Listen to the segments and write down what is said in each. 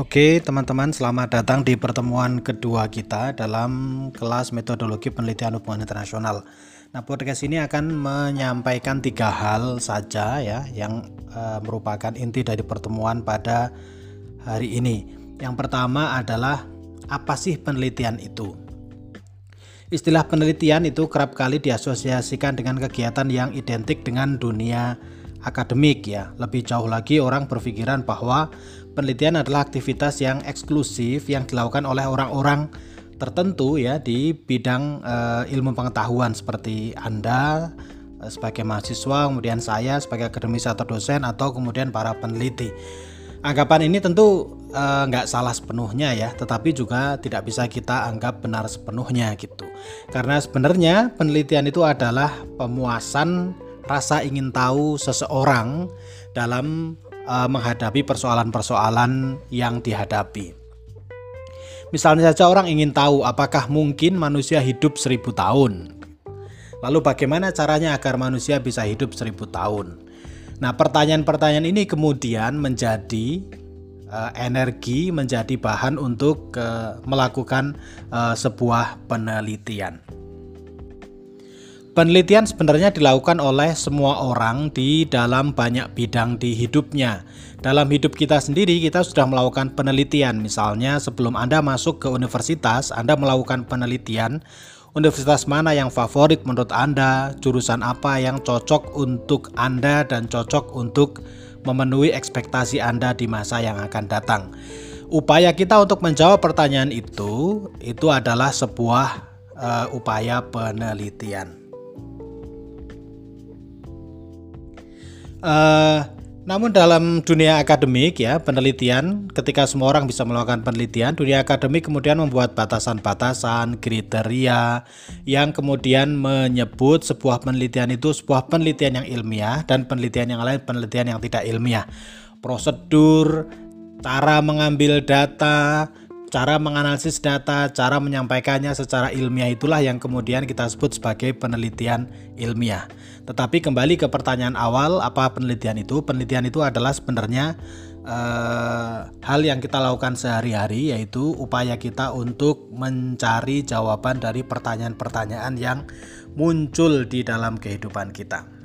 Oke, teman-teman, selamat datang di pertemuan kedua kita dalam kelas metodologi penelitian hubungan internasional. Nah, podcast ini akan menyampaikan tiga hal saja ya, yang uh, merupakan inti dari pertemuan pada hari ini. Yang pertama adalah apa sih penelitian itu? Istilah penelitian itu kerap kali diasosiasikan dengan kegiatan yang identik dengan dunia akademik ya. Lebih jauh lagi orang berpikiran bahwa penelitian adalah aktivitas yang eksklusif yang dilakukan oleh orang-orang tertentu ya di bidang uh, ilmu pengetahuan seperti Anda uh, sebagai mahasiswa, kemudian saya sebagai akademisi atau dosen atau kemudian para peneliti. Anggapan ini tentu uh, nggak salah sepenuhnya ya, tetapi juga tidak bisa kita anggap benar sepenuhnya gitu. Karena sebenarnya penelitian itu adalah pemuasan rasa ingin tahu seseorang dalam uh, menghadapi persoalan-persoalan yang dihadapi. Misalnya saja orang ingin tahu apakah mungkin manusia hidup seribu tahun. Lalu bagaimana caranya agar manusia bisa hidup seribu tahun? Nah pertanyaan-pertanyaan ini kemudian menjadi uh, energi, menjadi bahan untuk uh, melakukan uh, sebuah penelitian. Penelitian sebenarnya dilakukan oleh semua orang di dalam banyak bidang di hidupnya. Dalam hidup kita sendiri, kita sudah melakukan penelitian. Misalnya, sebelum Anda masuk ke universitas, Anda melakukan penelitian. Universitas mana yang favorit menurut Anda, jurusan apa yang cocok untuk Anda dan cocok untuk memenuhi ekspektasi Anda di masa yang akan datang. Upaya kita untuk menjawab pertanyaan itu, itu adalah sebuah uh, upaya penelitian. Uh, namun dalam dunia akademik ya penelitian ketika semua orang bisa melakukan penelitian dunia akademik kemudian membuat batasan-batasan kriteria yang kemudian menyebut sebuah penelitian itu sebuah penelitian yang ilmiah dan penelitian yang lain penelitian yang tidak ilmiah. Prosedur cara mengambil data cara menganalisis data, cara menyampaikannya secara ilmiah itulah yang kemudian kita sebut sebagai penelitian ilmiah. Tetapi kembali ke pertanyaan awal, apa penelitian itu? Penelitian itu adalah sebenarnya eh, hal yang kita lakukan sehari-hari, yaitu upaya kita untuk mencari jawaban dari pertanyaan-pertanyaan yang muncul di dalam kehidupan kita.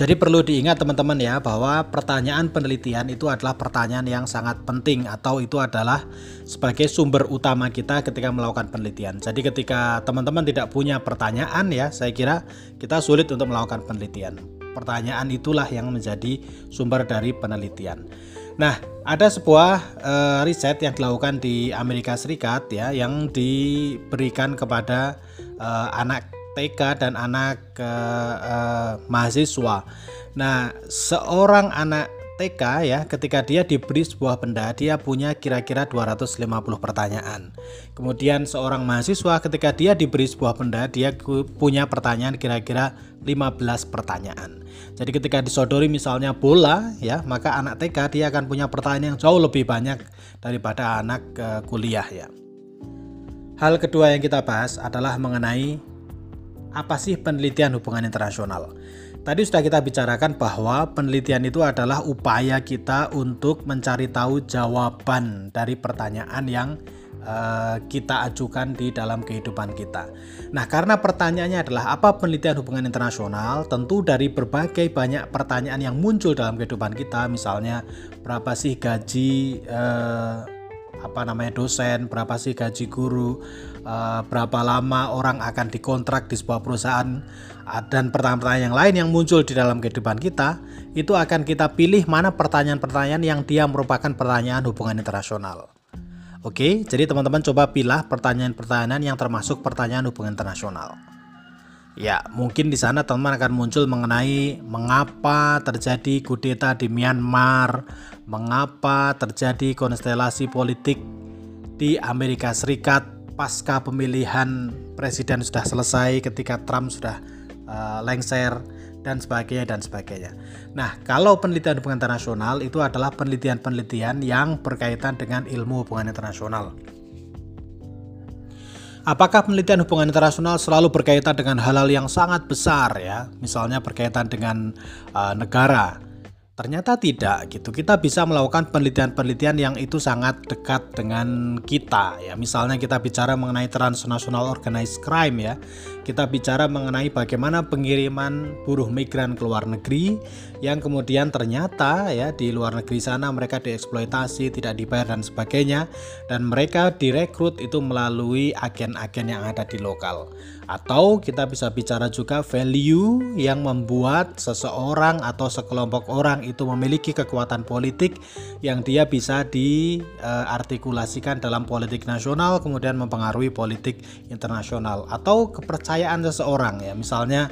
Jadi perlu diingat teman-teman ya bahwa pertanyaan penelitian itu adalah pertanyaan yang sangat penting atau itu adalah sebagai sumber utama kita ketika melakukan penelitian. Jadi ketika teman-teman tidak punya pertanyaan ya, saya kira kita sulit untuk melakukan penelitian. Pertanyaan itulah yang menjadi sumber dari penelitian. Nah, ada sebuah uh, riset yang dilakukan di Amerika Serikat ya yang diberikan kepada uh, anak TK dan anak uh, uh, mahasiswa. Nah, seorang anak TK ya, ketika dia diberi sebuah benda, dia punya kira-kira 250 pertanyaan. Kemudian seorang mahasiswa ketika dia diberi sebuah benda, dia punya pertanyaan kira-kira 15 pertanyaan. Jadi ketika disodori misalnya bola ya, maka anak TK dia akan punya pertanyaan yang jauh lebih banyak daripada anak uh, kuliah ya. Hal kedua yang kita bahas adalah mengenai apa sih penelitian hubungan internasional? Tadi sudah kita bicarakan bahwa penelitian itu adalah upaya kita untuk mencari tahu jawaban dari pertanyaan yang uh, kita ajukan di dalam kehidupan kita. Nah, karena pertanyaannya adalah apa penelitian hubungan internasional? Tentu dari berbagai banyak pertanyaan yang muncul dalam kehidupan kita, misalnya berapa sih gaji uh, apa namanya dosen, berapa sih gaji guru, uh, berapa lama orang akan dikontrak di sebuah perusahaan uh, dan pertanyaan-pertanyaan yang lain yang muncul di dalam kehidupan kita, itu akan kita pilih mana pertanyaan-pertanyaan yang dia merupakan pertanyaan hubungan internasional. Oke, jadi teman-teman coba pilih pertanyaan-pertanyaan yang termasuk pertanyaan hubungan internasional. Ya, mungkin di sana teman-teman akan muncul mengenai mengapa terjadi kudeta di Myanmar, mengapa terjadi konstelasi politik di Amerika Serikat pasca pemilihan presiden sudah selesai ketika Trump sudah uh, lengser dan sebagainya dan sebagainya. Nah, kalau penelitian hubungan internasional itu adalah penelitian-penelitian yang berkaitan dengan ilmu hubungan internasional. Apakah penelitian hubungan internasional selalu berkaitan dengan hal-hal yang sangat besar ya, misalnya berkaitan dengan uh, negara? Ternyata tidak gitu. Kita bisa melakukan penelitian-penelitian yang itu sangat dekat dengan kita ya. Misalnya kita bicara mengenai transnational organized crime ya. Kita bicara mengenai bagaimana pengiriman buruh migran ke luar negeri yang kemudian ternyata ya di luar negeri sana mereka dieksploitasi, tidak dibayar dan sebagainya dan mereka direkrut itu melalui agen-agen yang ada di lokal. Atau kita bisa bicara juga value yang membuat seseorang atau sekelompok orang itu memiliki kekuatan politik yang dia bisa diartikulasikan dalam politik nasional kemudian mempengaruhi politik internasional. Atau kepercayaan seseorang ya. Misalnya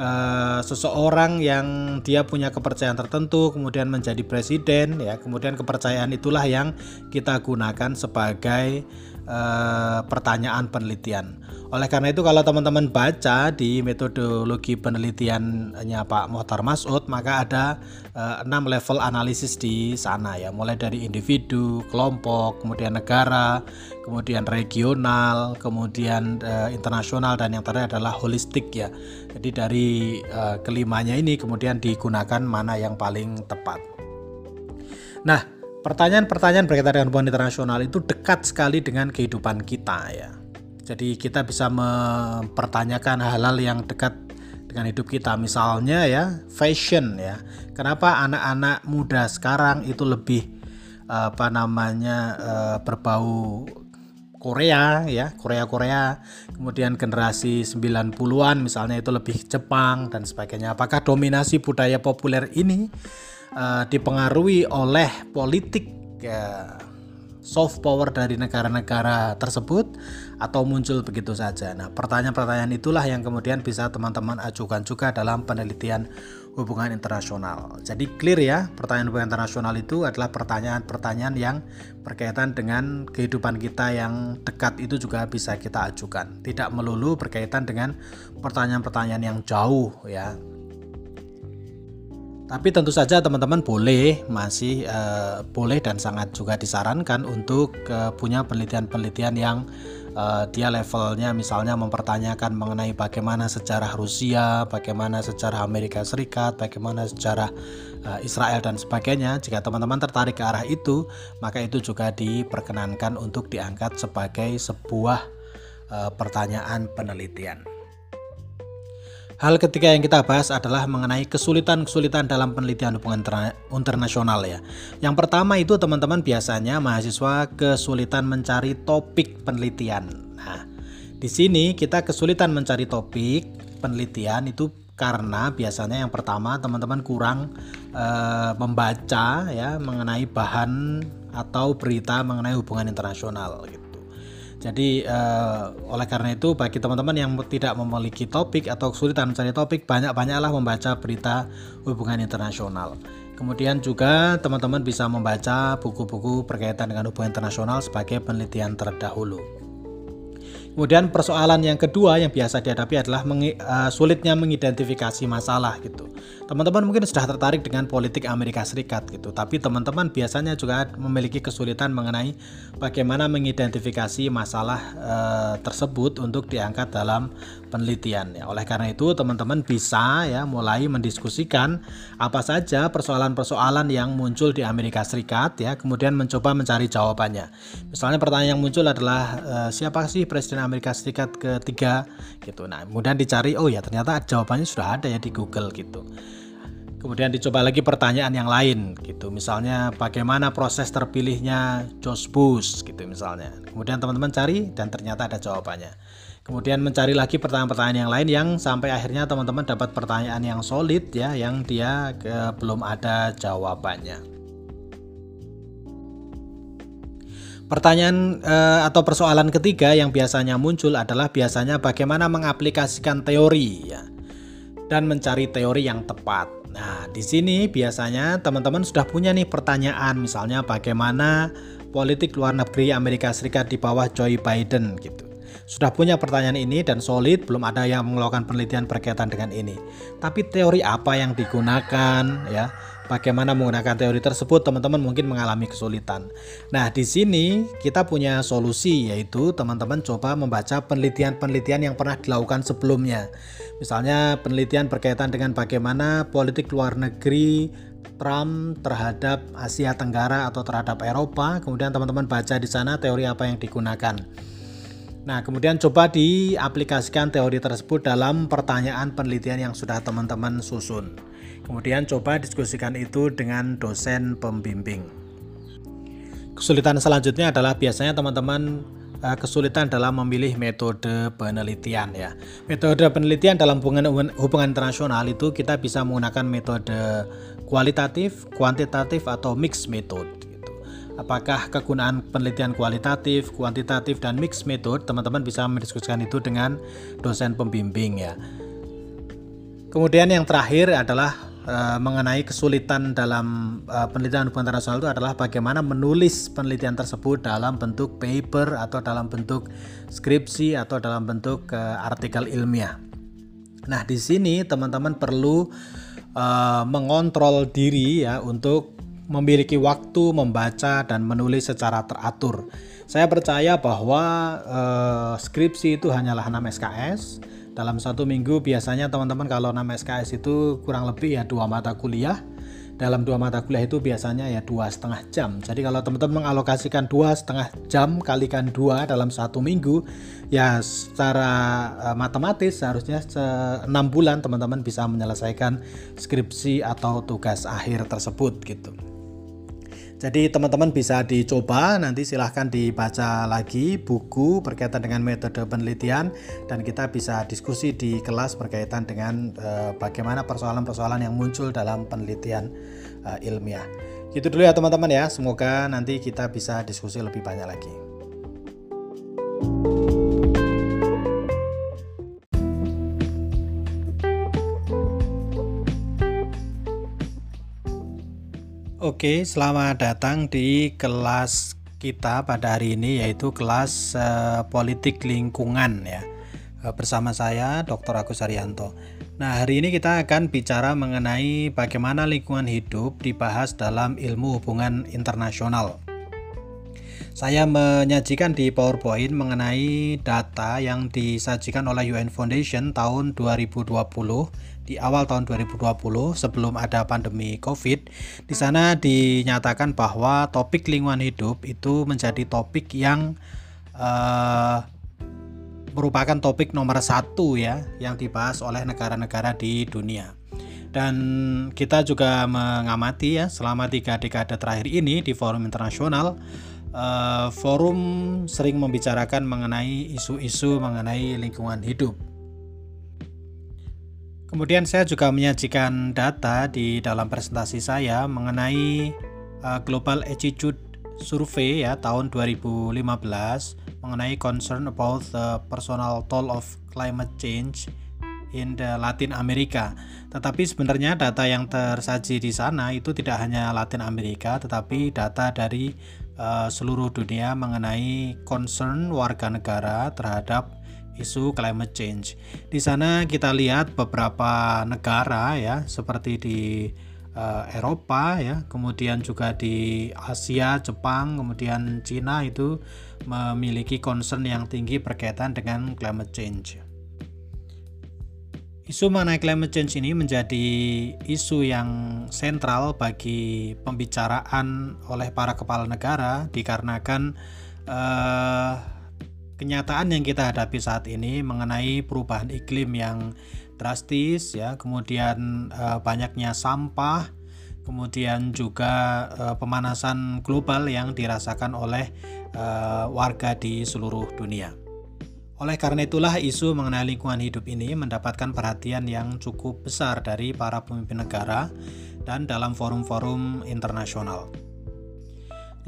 Uh, seseorang yang dia punya kepercayaan tertentu kemudian menjadi presiden ya. Kemudian kepercayaan itulah yang kita gunakan sebagai uh, pertanyaan penelitian oleh karena itu kalau teman-teman baca di metodologi penelitiannya Pak Mohtar Masud maka ada uh, enam level analisis di sana ya mulai dari individu, kelompok, kemudian negara, kemudian regional, kemudian uh, internasional dan yang terakhir adalah holistik ya. Jadi dari uh, kelimanya ini kemudian digunakan mana yang paling tepat. Nah, pertanyaan-pertanyaan berkaitan dengan hubungan internasional itu dekat sekali dengan kehidupan kita ya jadi kita bisa mempertanyakan hal-hal yang dekat dengan hidup kita. Misalnya ya, fashion ya. Kenapa anak-anak muda sekarang itu lebih apa namanya eh, berbau Korea ya, Korea-Korea. Kemudian generasi 90-an misalnya itu lebih Jepang dan sebagainya. Apakah dominasi budaya populer ini uh, dipengaruhi oleh politik ya, soft power dari negara-negara tersebut atau muncul begitu saja. Nah, pertanyaan-pertanyaan itulah yang kemudian bisa teman-teman ajukan juga dalam penelitian hubungan internasional. Jadi clear ya, pertanyaan hubungan internasional itu adalah pertanyaan-pertanyaan yang berkaitan dengan kehidupan kita yang dekat itu juga bisa kita ajukan. Tidak melulu berkaitan dengan pertanyaan-pertanyaan yang jauh ya. Tapi tentu saja teman-teman boleh masih uh, boleh dan sangat juga disarankan untuk uh, punya penelitian-penelitian yang uh, dia levelnya misalnya mempertanyakan mengenai bagaimana sejarah Rusia, bagaimana sejarah Amerika Serikat, bagaimana sejarah uh, Israel dan sebagainya. Jika teman-teman tertarik ke arah itu, maka itu juga diperkenankan untuk diangkat sebagai sebuah uh, pertanyaan penelitian. Hal ketiga yang kita bahas adalah mengenai kesulitan-kesulitan dalam penelitian hubungan internasional ya. Yang pertama itu teman-teman biasanya mahasiswa kesulitan mencari topik penelitian. Nah, di sini kita kesulitan mencari topik penelitian itu karena biasanya yang pertama teman-teman kurang e, membaca ya mengenai bahan atau berita mengenai hubungan internasional gitu. Jadi uh, oleh karena itu bagi teman-teman yang tidak memiliki topik atau kesulitan mencari topik banyak-banyaklah membaca berita hubungan internasional. Kemudian juga teman-teman bisa membaca buku-buku berkaitan dengan hubungan internasional sebagai penelitian terdahulu. Kemudian persoalan yang kedua yang biasa dihadapi adalah uh, sulitnya mengidentifikasi masalah gitu. Teman-teman mungkin sudah tertarik dengan politik Amerika Serikat gitu, tapi teman-teman biasanya juga memiliki kesulitan mengenai bagaimana mengidentifikasi masalah uh, tersebut untuk diangkat dalam penelitian ya. Oleh karena itu teman-teman bisa ya mulai mendiskusikan apa saja persoalan-persoalan yang muncul di Amerika Serikat ya, kemudian mencoba mencari jawabannya. Misalnya pertanyaan yang muncul adalah uh, siapa sih presiden Amerika Serikat ketiga gitu. Nah, kemudian dicari oh ya ternyata jawabannya sudah ada ya di Google gitu. Kemudian dicoba lagi pertanyaan yang lain gitu. Misalnya bagaimana proses terpilihnya George Bush gitu misalnya. Kemudian teman-teman cari dan ternyata ada jawabannya. Kemudian mencari lagi pertanyaan-pertanyaan yang lain yang sampai akhirnya teman-teman dapat pertanyaan yang solid ya yang dia ke, belum ada jawabannya. Pertanyaan eh, atau persoalan ketiga yang biasanya muncul adalah biasanya bagaimana mengaplikasikan teori ya dan mencari teori yang tepat. Nah, di sini biasanya teman-teman sudah punya nih pertanyaan misalnya bagaimana politik luar negeri Amerika Serikat di bawah Joe Biden gitu. Sudah punya pertanyaan ini dan solid, belum ada yang melakukan penelitian berkaitan dengan ini. Tapi teori apa yang digunakan ya? bagaimana menggunakan teori tersebut teman-teman mungkin mengalami kesulitan. Nah, di sini kita punya solusi yaitu teman-teman coba membaca penelitian-penelitian yang pernah dilakukan sebelumnya. Misalnya penelitian berkaitan dengan bagaimana politik luar negeri Trump terhadap Asia Tenggara atau terhadap Eropa. Kemudian teman-teman baca di sana teori apa yang digunakan. Nah, kemudian coba diaplikasikan teori tersebut dalam pertanyaan penelitian yang sudah teman-teman susun. Kemudian coba diskusikan itu dengan dosen pembimbing. Kesulitan selanjutnya adalah biasanya teman-teman eh, kesulitan dalam memilih metode penelitian ya. Metode penelitian dalam hubungan hubungan internasional itu kita bisa menggunakan metode kualitatif, kuantitatif atau mixed method apakah kegunaan penelitian kualitatif, kuantitatif, dan mix method, teman-teman bisa mendiskusikan itu dengan dosen pembimbing ya. Kemudian yang terakhir adalah e, mengenai kesulitan dalam e, penelitian hubungan internasional itu adalah bagaimana menulis penelitian tersebut dalam bentuk paper atau dalam bentuk skripsi atau dalam bentuk e, artikel ilmiah. Nah, di sini teman-teman perlu e, mengontrol diri ya untuk memiliki waktu membaca dan menulis secara teratur. Saya percaya bahwa eh, skripsi itu hanyalah 6 SKS. Dalam satu minggu biasanya teman-teman kalau 6 SKS itu kurang lebih ya dua mata kuliah. Dalam dua mata kuliah itu biasanya ya dua setengah jam. Jadi kalau teman-teman mengalokasikan dua setengah jam kalikan dua dalam satu minggu, ya secara uh, matematis seharusnya enam bulan teman-teman bisa menyelesaikan skripsi atau tugas akhir tersebut gitu. Jadi teman-teman bisa dicoba, nanti silahkan dibaca lagi buku berkaitan dengan metode penelitian dan kita bisa diskusi di kelas berkaitan dengan uh, bagaimana persoalan-persoalan yang muncul dalam penelitian uh, ilmiah. Gitu dulu ya teman-teman ya, semoga nanti kita bisa diskusi lebih banyak lagi. Oke, selamat datang di kelas kita pada hari ini yaitu kelas uh, politik lingkungan ya. Uh, bersama saya Dr. Agus Arianto. Nah, hari ini kita akan bicara mengenai bagaimana lingkungan hidup dibahas dalam ilmu hubungan internasional. Saya menyajikan di PowerPoint mengenai data yang disajikan oleh UN Foundation tahun 2020 di awal tahun 2020 sebelum ada pandemi Covid. Di sana dinyatakan bahwa topik lingkungan hidup itu menjadi topik yang uh, merupakan topik nomor satu ya yang dibahas oleh negara-negara di dunia. Dan kita juga mengamati ya selama tiga dekade terakhir ini di forum internasional uh, forum sering membicarakan mengenai isu-isu mengenai lingkungan hidup. Kemudian saya juga menyajikan data di dalam presentasi saya mengenai uh, Global Attitude Survey ya tahun 2015 mengenai concern about the personal toll of climate change in the Latin America. Tetapi sebenarnya data yang tersaji di sana itu tidak hanya Latin Amerika, tetapi data dari uh, seluruh dunia mengenai concern warga negara terhadap isu climate change. Di sana kita lihat beberapa negara ya seperti di uh, Eropa ya, kemudian juga di Asia, Jepang, kemudian Cina itu memiliki concern yang tinggi berkaitan dengan climate change. Isu mengenai climate change ini menjadi isu yang sentral bagi pembicaraan oleh para kepala negara dikarenakan uh, kenyataan yang kita hadapi saat ini mengenai perubahan iklim yang drastis ya, kemudian e, banyaknya sampah, kemudian juga e, pemanasan global yang dirasakan oleh e, warga di seluruh dunia. Oleh karena itulah isu mengenai lingkungan hidup ini mendapatkan perhatian yang cukup besar dari para pemimpin negara dan dalam forum-forum internasional.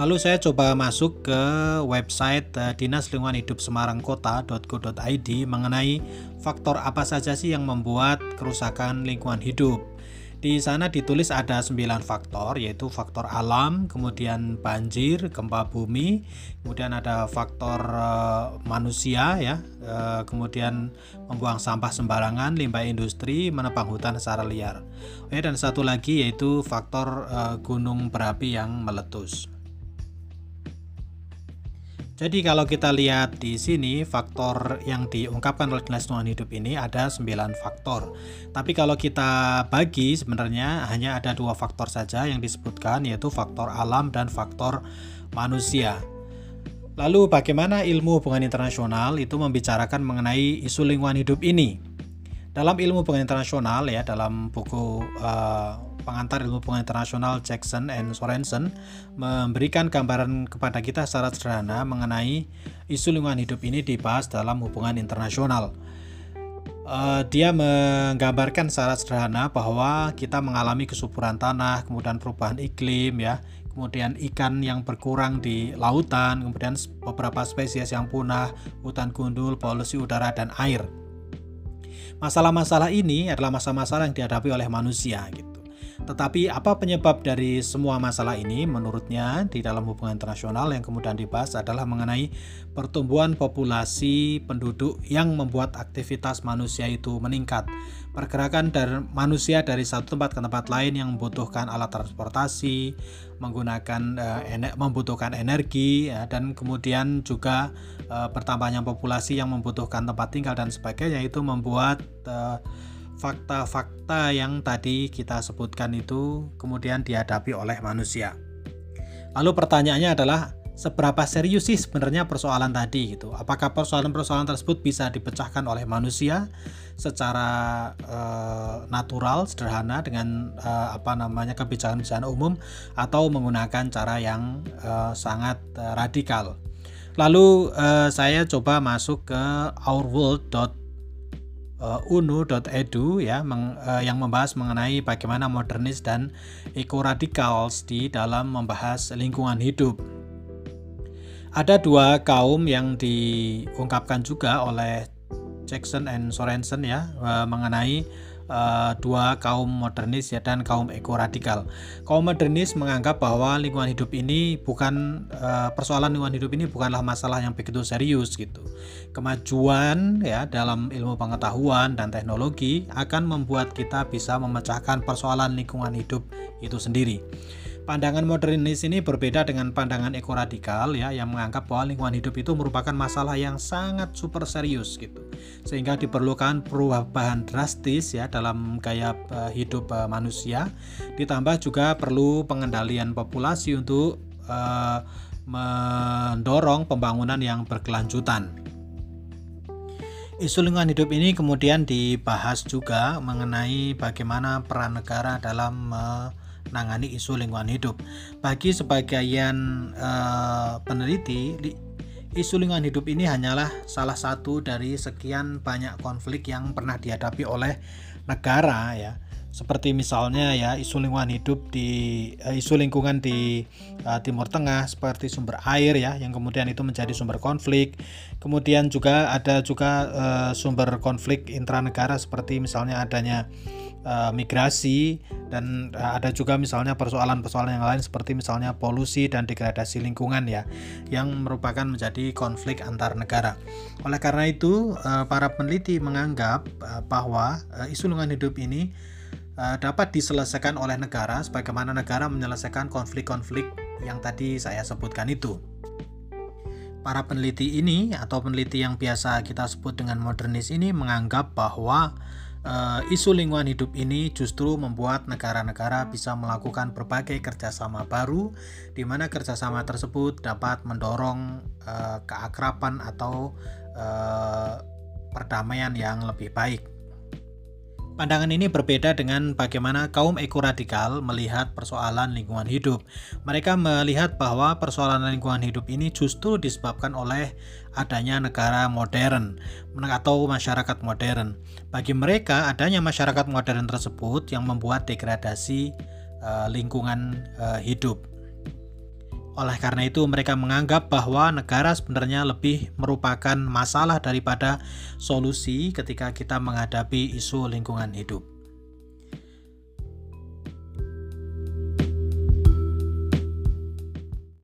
Lalu saya coba masuk ke website uh, Dinas Lingkungan Hidup Semarang Kota.go.id mengenai faktor apa saja sih yang membuat kerusakan lingkungan hidup. Di sana ditulis ada 9 faktor yaitu faktor alam, kemudian banjir, gempa bumi, kemudian ada faktor uh, manusia ya, uh, kemudian membuang sampah sembarangan, limbah industri, menebang hutan secara liar. Ya, dan satu lagi yaitu faktor gunung berapi yang meletus. Jadi kalau kita lihat di sini faktor yang diungkapkan oleh dinas lingkungan hidup ini ada 9 faktor. Tapi kalau kita bagi sebenarnya hanya ada dua faktor saja yang disebutkan yaitu faktor alam dan faktor manusia. Lalu bagaimana ilmu hubungan internasional itu membicarakan mengenai isu lingkungan hidup ini? Dalam ilmu hubungan internasional ya dalam buku uh, pengantar ilmu hubungan internasional Jackson and Sorensen memberikan gambaran kepada kita secara sederhana mengenai isu lingkungan hidup ini dibahas dalam hubungan internasional. Uh, dia menggambarkan secara sederhana bahwa kita mengalami kesuburan tanah, kemudian perubahan iklim, ya, kemudian ikan yang berkurang di lautan, kemudian beberapa spesies yang punah, hutan gundul, polusi udara dan air. Masalah-masalah ini adalah masalah-masalah yang dihadapi oleh manusia, gitu. Tetapi apa penyebab dari semua masalah ini? Menurutnya di dalam hubungan internasional yang kemudian dibahas adalah mengenai pertumbuhan populasi penduduk yang membuat aktivitas manusia itu meningkat. Pergerakan dari manusia dari satu tempat ke tempat lain yang membutuhkan alat transportasi, menggunakan ener membutuhkan energi ya, dan kemudian juga uh, bertambahnya populasi yang membutuhkan tempat tinggal dan sebagainya itu membuat uh, fakta-fakta yang tadi kita sebutkan itu kemudian dihadapi oleh manusia. Lalu pertanyaannya adalah seberapa serius sih sebenarnya persoalan tadi gitu? Apakah persoalan-persoalan tersebut bisa dipecahkan oleh manusia secara uh, natural, sederhana dengan uh, apa namanya kebijakan-kebijakan umum atau menggunakan cara yang uh, sangat radikal? Lalu saya coba masuk ke ourworld.com unu.edu ya meng, uh, yang membahas mengenai bagaimana modernis dan ekoradikals di dalam membahas lingkungan hidup. Ada dua kaum yang diungkapkan juga oleh Jackson and Sorensen ya uh, mengenai uh, dua kaum modernis ya dan kaum ekoradikal. Kaum modernis menganggap bahwa lingkungan hidup ini bukan uh, persoalan lingkungan hidup ini bukanlah masalah yang begitu serius gitu. Kemajuan ya dalam ilmu pengetahuan dan teknologi akan membuat kita bisa memecahkan persoalan lingkungan hidup itu sendiri. Pandangan modernis ini berbeda dengan pandangan ekoradikal ya yang menganggap bahwa lingkungan hidup itu merupakan masalah yang sangat super serius gitu. Sehingga diperlukan perubahan drastis ya dalam gaya uh, hidup uh, manusia. Ditambah juga perlu pengendalian populasi untuk uh, mendorong pembangunan yang berkelanjutan. Isu lingkungan hidup ini kemudian dibahas juga mengenai bagaimana peran negara dalam menangani isu lingkungan hidup. Bagi sebagian uh, peneliti, isu lingkungan hidup ini hanyalah salah satu dari sekian banyak konflik yang pernah dihadapi oleh negara ya seperti misalnya ya isu lingkungan hidup di uh, isu lingkungan di uh, Timur Tengah seperti sumber air ya yang kemudian itu menjadi sumber konflik. Kemudian juga ada juga uh, sumber konflik intranegara seperti misalnya adanya uh, migrasi dan uh, ada juga misalnya persoalan-persoalan yang lain seperti misalnya polusi dan degradasi lingkungan ya yang merupakan menjadi konflik antar negara. Oleh karena itu uh, para peneliti menganggap uh, bahwa uh, isu lingkungan hidup ini uh, dapat diselesaikan oleh negara sebagaimana negara menyelesaikan konflik-konflik yang tadi saya sebutkan itu. Para peneliti ini atau peneliti yang biasa kita sebut dengan modernis ini menganggap bahwa uh, isu lingkungan hidup ini justru membuat negara-negara bisa melakukan berbagai kerjasama baru, di mana kerjasama tersebut dapat mendorong uh, keakraban atau uh, perdamaian yang lebih baik. Pandangan ini berbeda dengan bagaimana kaum ekoradikal melihat persoalan lingkungan hidup. Mereka melihat bahwa persoalan lingkungan hidup ini justru disebabkan oleh adanya negara modern atau masyarakat modern. Bagi mereka, adanya masyarakat modern tersebut yang membuat degradasi uh, lingkungan uh, hidup. Oleh karena itu, mereka menganggap bahwa negara sebenarnya lebih merupakan masalah daripada solusi ketika kita menghadapi isu lingkungan hidup.